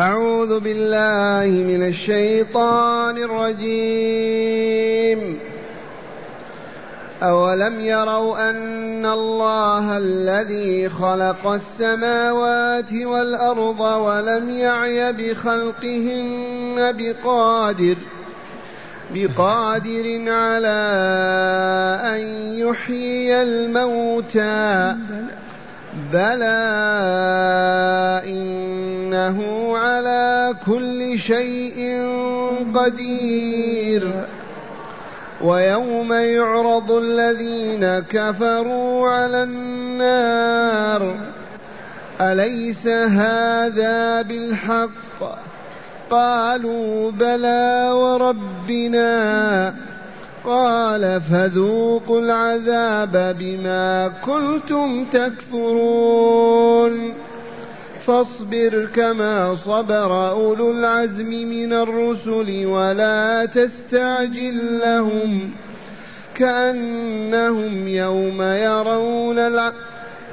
أعوذ بالله من الشيطان الرجيم. أولم يروا أن الله الذي خلق السماوات والأرض ولم يعي بخلقهن بقادر بقادر على أن يحيي الموتى. إنه على كل شيء قدير. ويوم يعرض الذين كفروا على النار أليس هذا بالحق؟ قالوا بلى وربنا قال فذوقوا العذاب بما كنتم تكفرون. فاصبر كما صبر أولو العزم من الرسل ولا تستعجل لهم كأنهم يوم يرون الع...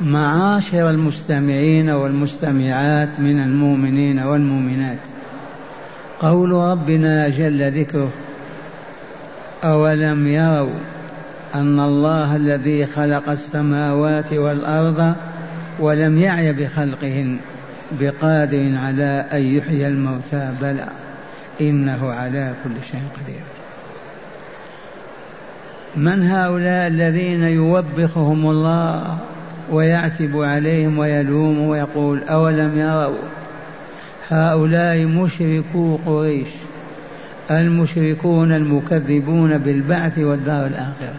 معاشر المستمعين والمستمعات من المؤمنين والمؤمنات. قول ربنا جل ذكره أولم يروا أن الله الذي خلق السماوات والأرض ولم يعي بخلقهن بقادر على أن يحيي الموتى؟ بلى إنه على كل شيء قدير. من هؤلاء الذين يوبخهم الله ويعتب عليهم ويلوم ويقول أولم يروا هؤلاء مشركو قريش المشركون المكذبون بالبعث والدار الآخرة؟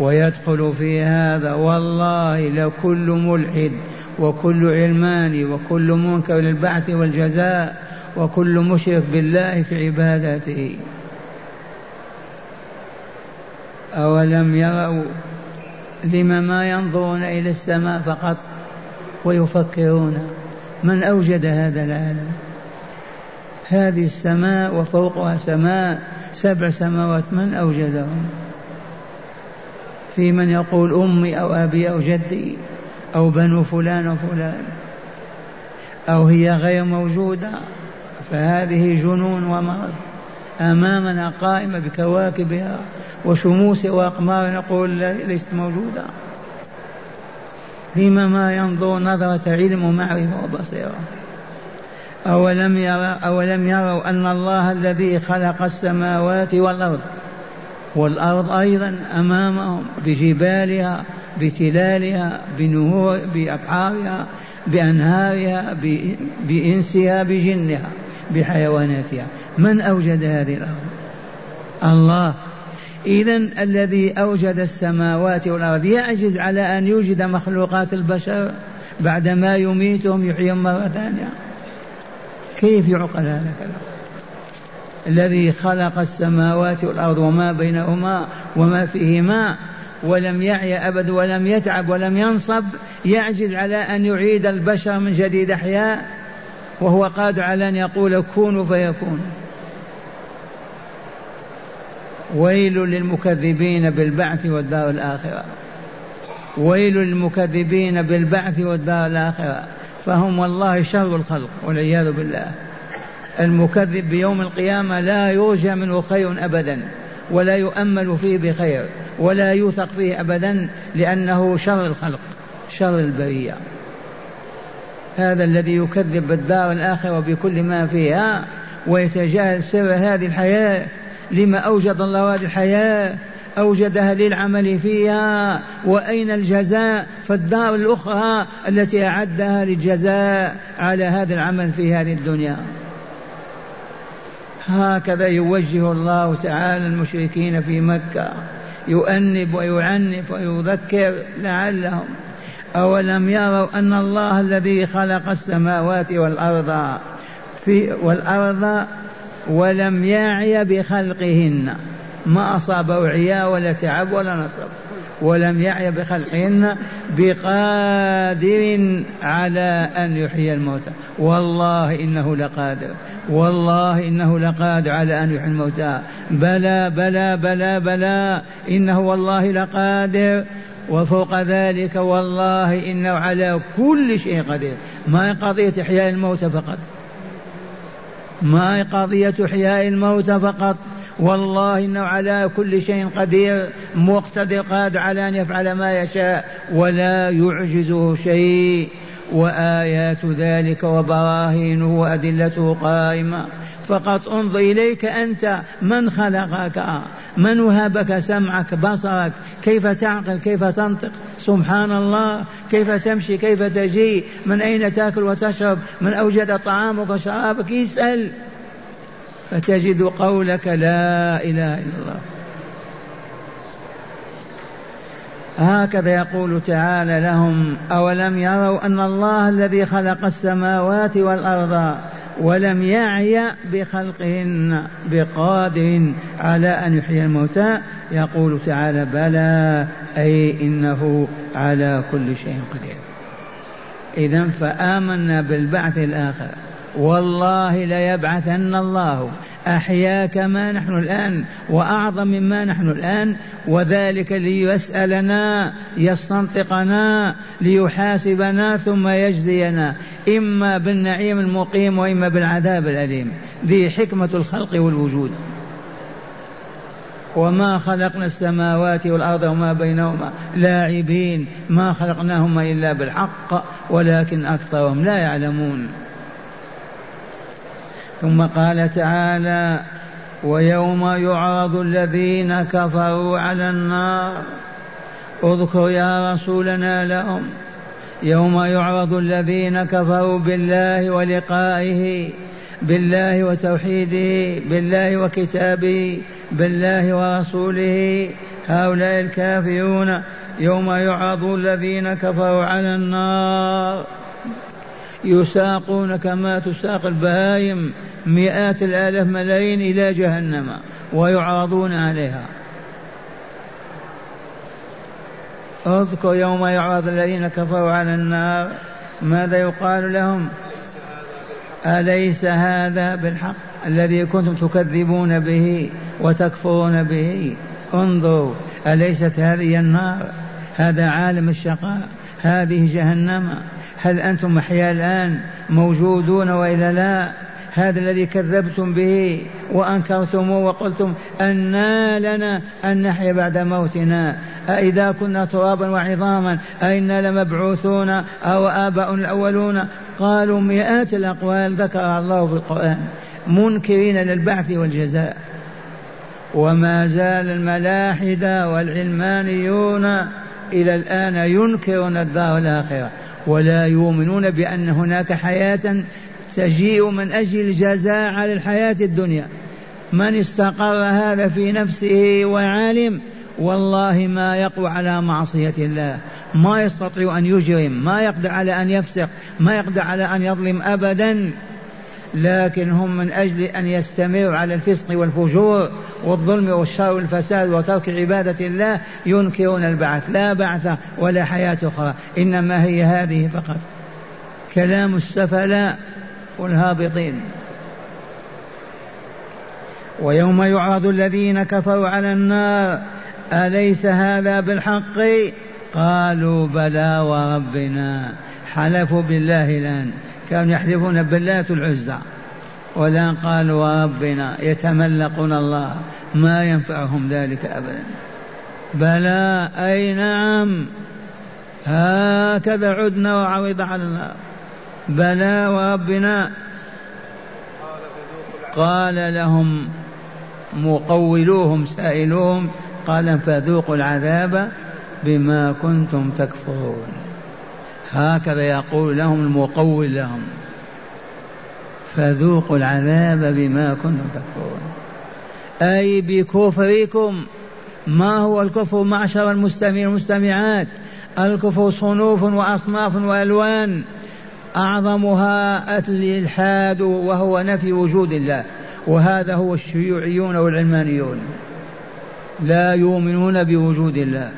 ويدخل في هذا والله لكل ملحد وكل علماني وكل منكر للبعث والجزاء وكل مشرك بالله في عبادته. أولم يروا لم ما ينظرون إلى السماء فقط ويفكرون من أوجد هذا العالم. هذه السماء وفوقها سماء سبع سماوات من أوجدهم؟ في من يقول أمي أو أبي أو جدي أو بنو فلان وفلان أو هي غير موجودة فهذه جنون ومرض. أمامنا قائمة بكواكبها وشموس وأقمار نقول ليست موجودة. لما ما ينظر نظرة علم ومعرفة وبصيرة. أولم يرى أولم يروا أن الله الذي خلق السماوات والأرض والأرض أيضا أمامهم بجبالها بتلالها بنهور بأبحارها بأنهارها بإنسها بجنها بحيواناتها. من أوجد هذه الأرض؟ الله. إذا الذي أوجد السماوات والأرض يعجز على أن يوجد مخلوقات البشر بعدما يميتهم يحييهم مرة ثانية. كيف يعقل هذا الكلام؟ الذي خلق السماوات والأرض وما بينهما وما فيهما ولم يعي أبد ولم يتعب ولم ينصب يعجز على أن يعيد البشر من جديد أحياء وهو قادر على أن يقول كونوا فيكون. ويل للمكذبين بالبعث والدار الآخرة. ويل للمكذبين بالبعث والدار الآخرة. فهم والله شر الخلق والعياذ بالله. المكذب بيوم القيامة لا يرجى منه خير أبدا ولا يؤمل فيه بخير ولا يوثق فيه أبدا لأنه شر الخلق شر البرية. هذا الذي يكذب بالدار الآخرة وبكل ما فيها ويتجاهل سر هذه الحياة لما أوجد الله هذه الحياة أوجدها للعمل فيها وأين الجزاء؟ فالدار الأخرى التي أعدها للجزاء على هذا العمل في هذه الدنيا. هكذا يوجه الله تعالى المشركين في مكة. يؤنب ويعنف ويذكر لعلهم. أولم يروا أن الله الذي خلق السماوات والأرض في والأرض ولم يعي بخلقهن. ما أصابه عياء ولا تعب ولا نصب ولم يعي بخلقهن بقادر على أن يحيي الموتى. والله إنه لقادر. والله إنه لقادر على أن يحيي الموتى. بلى بلى بلى بلى. إنه والله لقادر. وفوق ذلك والله إنه على كل شيء قدير. ما قضية إحياء الموتى فقط. ما هي قضية إحياء الموتى فقط؟ والله إنه على كل شيء قدير مقتدر قادر على أن يفعل ما يشاء ولا يعجزه شيء. وآيات ذلك وبراهينه وأدلته قائمة. فقط انظر إليك أنت من خلقك؟ من وهبك سمعك بصرك؟ كيف تعقل؟ كيف تنطق؟ سبحان الله كيف تمشي؟ كيف تجي؟ من أين تأكل وتشرب؟ من أوجد طعامك وشرابك؟ اسأل. فتجد قولك لا إله إلا الله. هكذا يقول تعالى لهم أولم يروا أن الله الذي خلق السماوات والأرض ولم يعي بخلقهن بقادر على أن يحيي الموتى. يقول تعالى بلى أي إنه على كل شيء قدير. اذا فآمنا بالبعث الآخر. والله ليبعثن الله. أحيا كما نحن الآن وأعظم مما نحن الآن وذلك ليسألنا يستنطقنا ليحاسبنا ثم يجزينا إما بالنعيم المقيم وإما بالعذاب الأليم. ذي حكمة الخلق والوجود. وما خلقنا السماوات والأرض وما بينهما لاعبين. ما خلقناهما إلا بالحق ولكن أكثرهم لا يعلمون. ثم قال تعالى ويوم يعرض الذين كفروا على النار. اذكر يا رسولنا لهم. يوم يعرض الذين كفروا بالله ولقائه بالله وتوحيده بالله وكتابه بالله ورسوله. هؤلاء الكافرون يوم يعرض الذين كفروا على النار. يساقون كما تساق البهائم. مئات الآلاف ملايين إلى جهنم ويعرضون عليها. اذكر يوم يعرض الذين كفروا على النار ماذا يقال لهم؟ أليس هذا بالحق الذي كنتم تكذبون به وتكفرون به؟ انظروا أليست هذه النار؟ هذا عالم الشقاء هذه جهنم؟ هل أنتم أحياء الآن موجودون وإلا لا؟ هذا الذي كذبتم به وأنكرتموه وقلتم أنا لنا أن نحيا بعد موتنا. أإذا كنا ترابا وعظاما أئنا لمبعوثون أو آباء الأولون. قالوا مئات الأقوال ذكرها الله في القرآن. منكرين للبعث والجزاء. وما زال الملاحدة والعلمانيون إلى الآن ينكرون الدار الآخرة. ولا يؤمنون بأن هناك حياة تجيء من أجل الجزاء على الحياة الدنيا. من استقر هذا في نفسه وعلم والله ما يقوى على معصية الله. ما يستطيع أن يجرم ما يقدر على أن يفسق ما يقدر على أن يظلم أبدا. لكن هم من أجل أن يستمروا على الفسق والفجور والظلم والشر والفساد وترك عبادة الله ينكرون البعث. لا بعث ولا حياة أخرى إنما هي هذه فقط. كلام السفلاء والهابطين. ويوم يعرض الذين كفروا على النار أليس هذا بالحق؟ قالوا بلى وربنا. حلفوا بالله الآن. كانوا يحلفون بالله العزى. والآن قالوا وربنا يتملقون الله. ما ينفعهم ذلك أبدا. بلى أي نعم. هكذا عدنا وعوض على النار بلى وربنا قال لهم مقولوهم سائلوهم قال فذوقوا العذاب بما كنتم تكفرون. هكذا يقول لهم المقول لهم فذوقوا العذاب بما كنتم تكفرون. أي بكفركم ما هو الكفر معشر المستمعين والمستمعات؟ الكفر صنوف وأصناف وألوان. أعظمها الإلحاد وهو نفي وجود الله. وهذا هو الشيوعيون والعلمانيون. لا يؤمنون بوجود الله.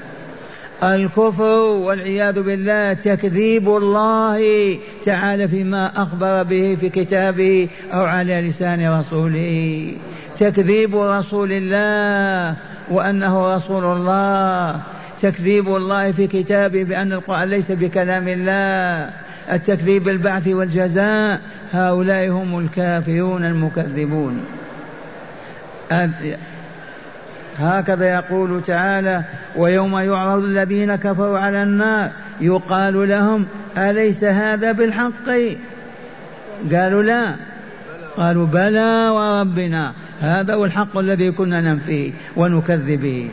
الكفر والعياذ بالله تكذيب الله تعالى فيما أخبر به في كتابه أو على لسان رسوله. تكذيب رسول الله وأنه رسول الله. تكذيب الله في كتابه بأن القرآن ليس بكلام الله. التكذيب بالبعث والجزاء هؤلاء هم الكافرون المكذبون. هكذا يقول تعالى ويوم يعرض الذين كفروا على النار يقال لهم أليس هذا بالحق؟ قالوا لا. قالوا بلى وربنا هذا هو الحق الذي كنا ننفيه ونكذب به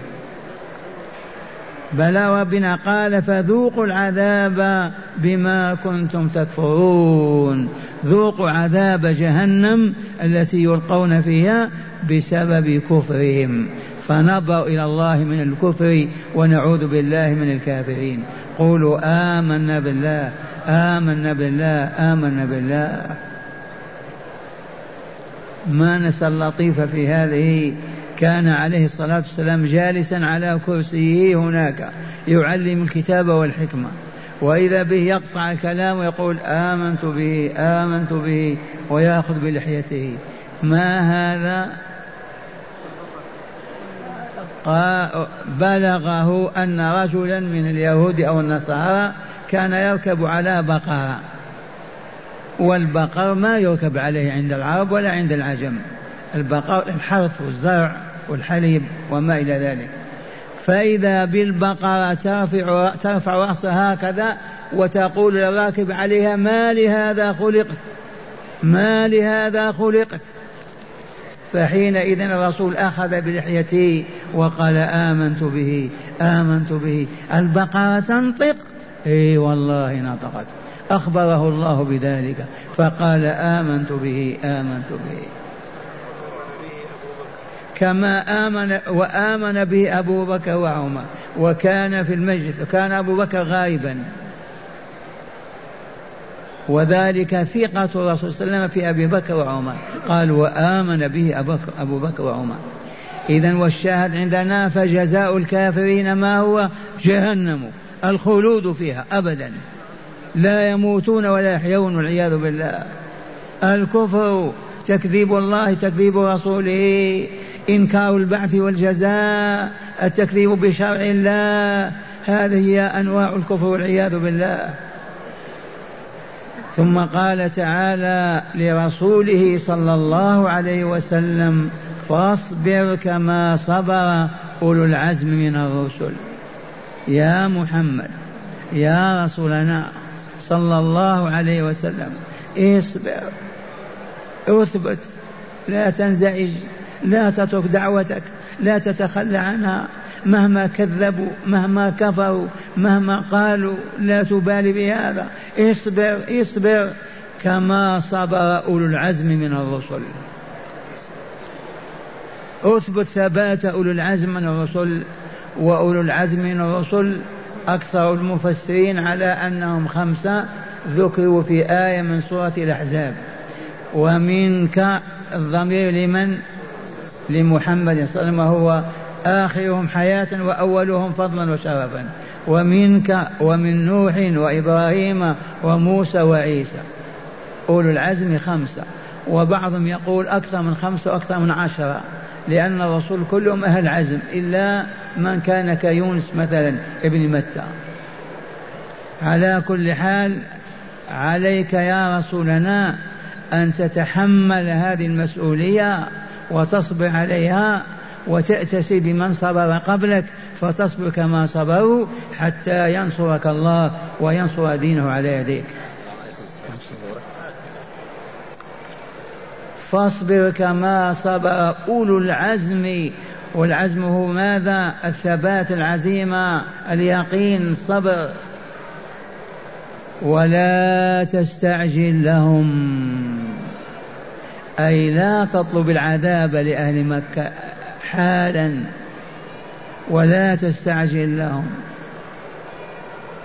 بلى ربنا قال فذوقوا العذاب بما كنتم تكفرون. ذوقوا عذاب جهنم التي يلقون فيها بسبب كفرهم. فنبرأ إلى الله من الكفر ونعوذ بالله من الكافرين. قولوا آمنا بالله آمنا بالله آمنا بالله. ما نسأل اللطيف في هذه كان عليه الصلاة والسلام جالسا على كرسيه هناك يعلم الكتاب والحكمة. وإذا به يقطع الكلام ويقول آمنت به آمنت به ويأخذ بلحيته. ما هذا؟ بلغه أن رجلا من اليهود أو النصارى كان يركب على بقرة. والبقر ما يركب عليه عند العرب ولا عند العجم. البقر الحرث والزرع. والحليب وما إلى ذلك. فإذا بالبقرة ترفع ترفع رأسها هكذا وتقول للراكب عليها ما لهذا خلقت؟ ما لهذا خلقت؟ فحينئذ الرسول أخذ بلحيته وقال آمنت به آمنت به. البقرة تنطق؟ إي والله نطقت. أخبره الله بذلك فقال آمنت به آمنت به. كما آمن وآمن به أبو بكر وعمر وكان في المجلس وكان أبو بكر غائبا. وذلك ثقة الرسول صلى الله عليه وسلم في أبي بكر وعمر. قال وآمن به أبو بكر وعمر. إذا والشاهد عندنا فجزاء الكافرين ما هو؟ جهنم الخلود فيها أبدا. لا يموتون ولا يحيون والعياذ بالله. الكفر تكذيب الله تكذيب رسوله. إنكار البعث والجزاء التكذيب بشرع الله هذه هي أنواع الكفر والعياذ بالله. ثم قال تعالى لرسوله صلى الله عليه وسلم فاصبر كما صبر أولو العزم من الرسل. يا محمد يا رسولنا صلى الله عليه وسلم اصبر اثبت لا تنزعج. لا تترك دعوتك لا تتخلى عنها. مهما كذبوا مهما كفروا مهما قالوا لا تبالي بهذا. اصبر اصبر كما صبر أولو العزم من الرسل. اثبت ثبات أولو العزم من الرسل وأولو العزم من الرسل أكثر المفسرين على أنهم خمسة ذكروا في آية من سورة الأحزاب. ومنك الضمير لمن؟ لمحمد صلى الله عليه وسلم هو آخرهم حياة وأولهم فضلا وشرفا. ومنك ومن نوح وإبراهيم وموسى وعيسى. أولو العزم خمسة. وبعضهم يقول أكثر من خمسة وأكثر من عشرة لأن الرسول كلهم أهل عزم إلا من كان كيونس مثلا ابن متى. على كل حال عليك يا رسولنا أن تتحمل هذه المسؤولية وتصبر عليها وتأتسي بمن صبر قبلك فتصبر كما صبروا حتى ينصرك الله وينصر دينه على يديك. فاصبر كما صبر أولو العزم. والعزم هو ماذا؟ الثبات العزيمة اليقين الصبر. ولا تستعجل لهم. أي لا تطلب العذاب لأهل مكة حالا ولا تستعجل لهم.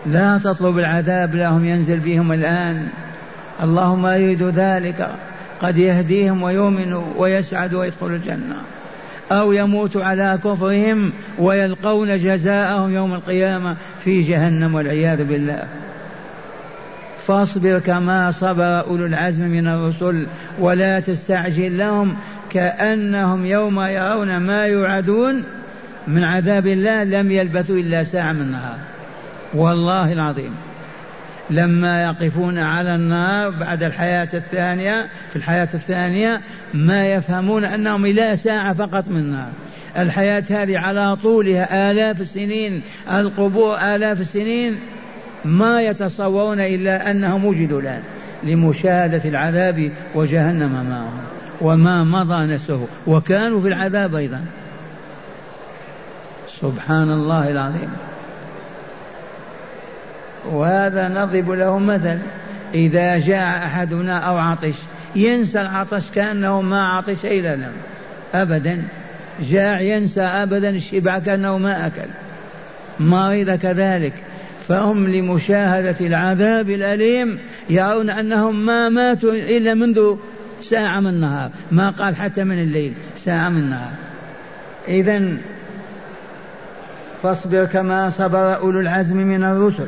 لا تطلب العذاب لهم ينزل بهم الآن. الله ما يريد ذلك. قد يهديهم ويؤمنوا ويسعدوا ويدخلوا الجنة. أو يموتوا على كفرهم ويلقون جزاءهم يوم القيامة في جهنم والعياذ بالله. فاصبر كما صبر أولو العزم من الرسل ولا تستعجل لهم كأنهم يوم يرون ما يوعدون من عذاب الله لم يلبثوا إلا ساعة من النهار. والله العظيم. لما يقفون على النار بعد الحياة الثانية في الحياة الثانية ما يفهمون أنهم إلى ساعة فقط من النار الحياة هذه على طولها آلاف السنين القبور آلاف السنين. ما يتصورون إلا أنهم وجدوا الآن لمشاهدة العذاب وجهنم معهم وما مضى نسه وكانوا في العذاب أيضا. سبحان الله العظيم. وهذا نضرب له مثل إذا جاء أحدنا أو عطش ينسى العطش كأنه ما عطش إلى لم أبدا. جاع ينسى أبدا الشبع كأنه ما أكل. مريض كذلك فهم لمشاهدة العذاب الأليم يرون أنهم ما ماتوا إلا منذ ساعة من النهار ما قال حتى من الليل ساعة من النهار. إذا فاصبر كما صبر أولو العزم من الرسل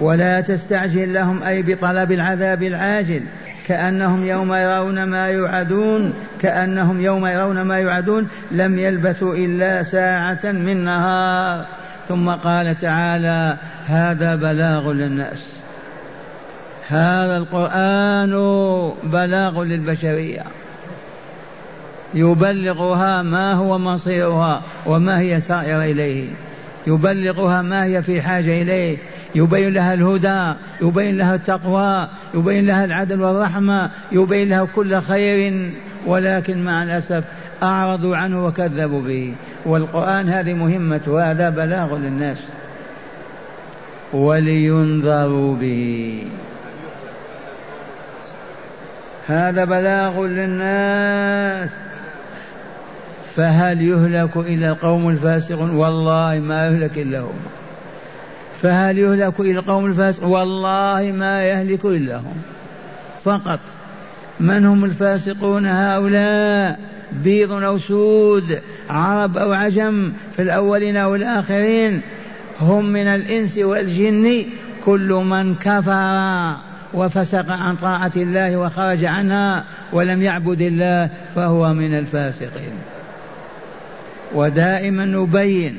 ولا تستعجل لهم أي بطلب العذاب العاجل. كأنهم يوم يرون ما يوعدون كأنهم يوم يرون ما يوعدون لم يلبثوا إلا ساعة من نهار ثم قال تعالى هذا بلاغ للناس. هذا القرآن بلاغ للبشرية. يبلغها ما هو مصيرها وما هي سائرة إليه. يبلغها ما هي في حاجة إليه. يبين لها الهدى يبين لها التقوى يبين لها العدل والرحمة يبين لها كل خير. ولكن مع الأسف أعرضوا عنه وكذبوا به. والقرآن هذه مهمته هذا بلاغ للناس. ولينذروا به. هذا بلاغ للناس. فهل يهلك إلا القوم الفاسقون؟ والله ما يهلك إلا هم. فهل يهلك إلا القوم الفاسقون؟ والله ما يهلك إلا هم. فقط من هم الفاسقون هؤلاء؟ بيض أو سود عرب أو عجم في الأولين والآخرين هم من الإنس والجن كل من كفر وفسق عن طاعة الله وخرج عنها ولم يعبد الله فهو من الفاسقين. ودائما نبين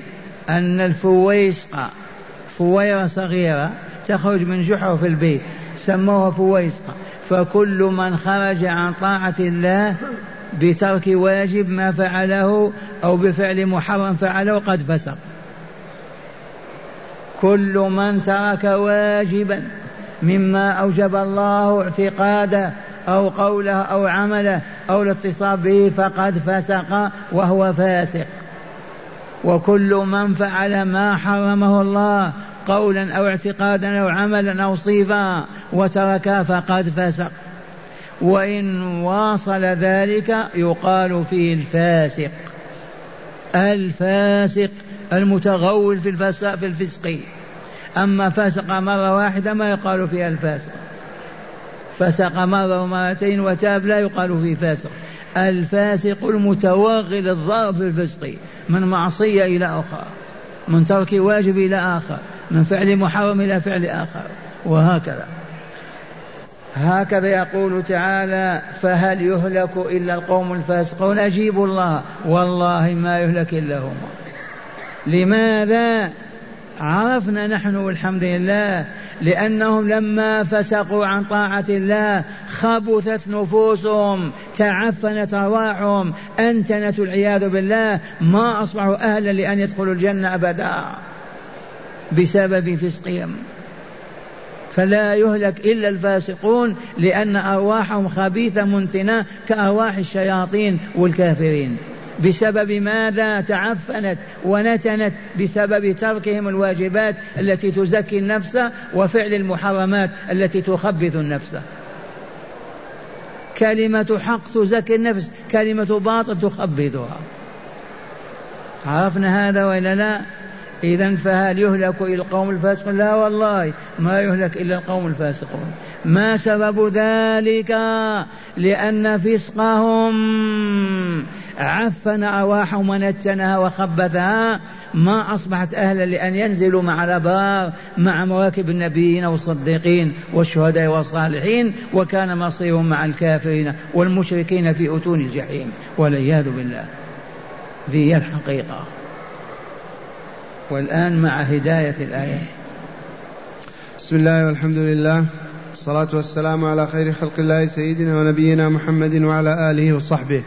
أن الفويسقة فويرة صغيرة تخرج من جحر في البيت سموها فويسقة فكل من خرج عن طاعة الله بترك واجب ما فعله أو بفعل محرم فعله قد فسق. كل من ترك واجبا مما أوجب الله اعتقاده أو قوله أو عمله أو الاتصال به فقد فسق وهو فاسق. وكل من فعل ما حرمه الله قولا أو اعتقادا أو عملا أو صفا وتركا فقد فسق. وإن واصل ذلك يقال فيه الفاسق. الفاسق المتغول في الفسق في الفسق. أما فسق مرة واحدة ما يقال فيها الفاسق. فسق مرة ومرتين وتاب لا يقال فيه فاسق. الفاسق المتوغل الضرب في الفسق من معصية إلى أخرى من ترك واجب إلى آخر من فعل محرم إلى فعل آخر وهكذا. هكذا يقول تعالى فهل يهلك إلا القوم الفاسقون؟ أجيبوا الله والله ما يهلك إلا هم. لماذا عرفنا نحن والحمد لله؟ لأنهم لما فسقوا عن طاعة الله خبثت نفوسهم تعفنت أرواحهم أنتنت العياذ بالله. ما أصبحوا أهلا لأن يدخلوا الجنة أبدا بسبب فسقهم. فلا يهلك إلا الفاسقون لأن أرواحهم خبيثة منتنة كأرواح الشياطين والكافرين. بسبب ماذا تعفنت ونتنت؟ بسبب تركهم الواجبات التي تزكي النفس وفعل المحرمات التي تخبث النفس. كلمة حق تزكي النفس كلمة باطل تخبثها. عرفنا هذا وإلا لا؟ إذا فهل يهلك القوم الفاسقون؟ لا والله ما يهلك إلا القوم الفاسقون. ما سبب ذلك لأن فسقهم عفن أرواحهم ونتنها وخبثها ما أصبحت أهلا لأن ينزلوا مع الأبرار مع مواكب النبيين والصديقين والشهداء والصالحين وكان مصيرهم مع الكافرين والمشركين في أتون الجحيم والعياذ بالله. ذي هي الحقيقة. والآن مع هداية الآيات بسم الله والحمد لله. والصلاة والسلام على خير خلق الله سيدنا ونبينا محمد وعلى آله وصحبه.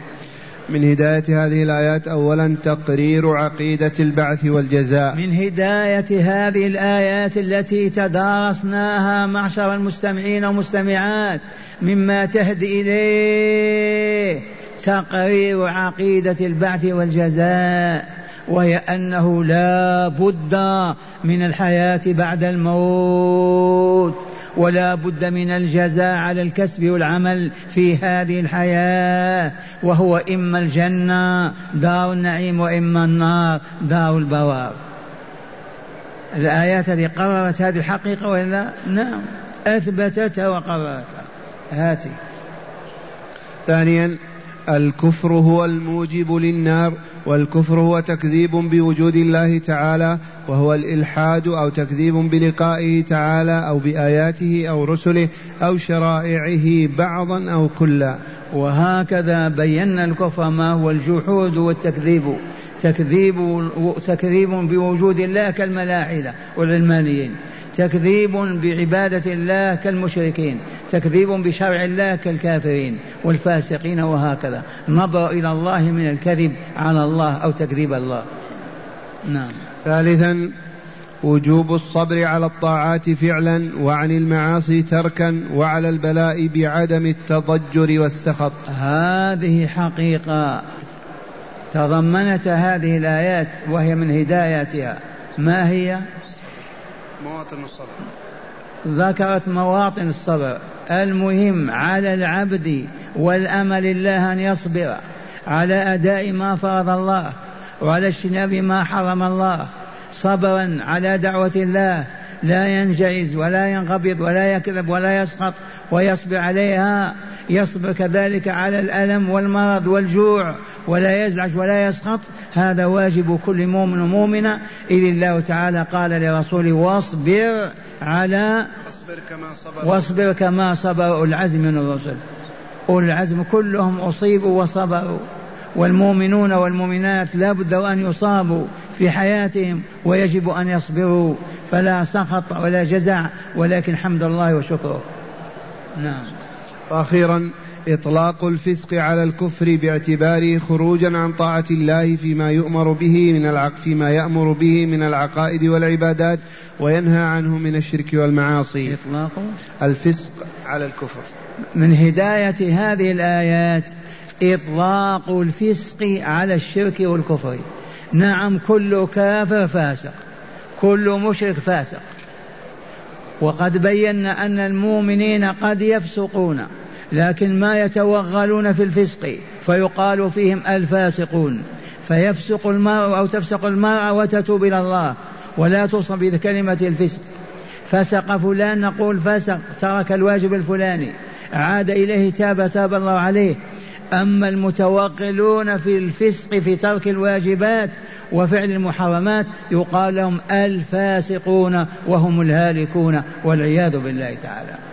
من هداية هذه الآيات أولا تقرير عقيدة البعث والجزاء. من هداية هذه الآيات التي تدارسناها معشر المستمعين والمستمعات مما تهدي إليه تقرير عقيدة البعث والجزاء وهي أنه لا بد من الحياة بعد الموت. ولا بد من الجزاء على الكسب والعمل في هذه الحياة وهو إما الجنة دار النعيم وإما النار دار البوار. الآيات هذه قررت هذه الحقيقة ولا نعم. أثبتتها وقررتها هاتي. ثانيا الكفر هو الموجب للنار. والكفر هو تكذيب بوجود الله تعالى وهو الإلحاد أو تكذيب بلقائه تعالى أو بآياته أو رسله أو شرائعه بعضا أو كلا. وهكذا بينا الكفر ما هو الجحود والتكذيب. تكذيب تكذيب بوجود الله كالملاحدة والعلمانيين. تكذيب بعبادة الله كالمشركين تكذيب بشرع الله كالكافرين والفاسقين وهكذا. نظر إلى الله من الكذب على الله أو تكذيب الله. نعم. ثالثا وجوب الصبر على الطاعات فعلا وعن المعاصي تركا وعلى البلاء بعدم التضجر والسخط. هذه حقيقة. تضمنت هذه الآيات وهي من هداياتها. ما هي؟ مواطن الصبر. ذكرت مواطن الصبر. المهم على العبد والأمل الله أن يصبر على أداء ما فرض الله وعلى اجتناب ما حرم الله. صبرا على دعوة الله. لا ينجعز ولا ينقبض ولا يكذب ولا يسخط ويصبر عليها. يصبر كذلك على الألم والمرض والجوع ولا يزعج ولا يسخط. هذا واجب كل مؤمن ومؤمنة. إذ الله تعالى قال لرسوله واصبر على واصبر كما صبر واصبر كما صبر أولو العزم من الرسل. أولو العزم كلهم أصيبوا وصبروا. والمؤمنون والمؤمنات لا بد أن يصابوا في حياتهم ويجب أن يصبروا. فلا سخط ولا جزع ولكن حمد الله وشكره. نعم. وأخيرا إطلاق الفسق على الكفر باعتباره خروجا عن طاعة الله فيما يؤمر به من العق فيما يأمر به من العقائد والعبادات وينهى عنه من الشرك والمعاصي. إطلاق. الفسق على الكفر. من هداية هذه الآيات إطلاق الفسق على الشرك والكفر. نعم كل كافر فاسق كل مشرك فاسق. وقد بينا أن المؤمنين قد يفسقون. لكن ما يتوغلون في الفسق فيقال فيهم الفاسقون. فيفسق المرء أو تفسق المرأة وتتوب إلى الله ولا توصف بكلمة الفسق. فسق فلان نقول فسق ترك الواجب الفلاني. عاد إليه تاب تاب الله عليه. أما المتوغلون في الفسق في ترك الواجبات وفعل المحرمات يقال لهم الفاسقون وهم الهالكون والعياذ بالله تعالى.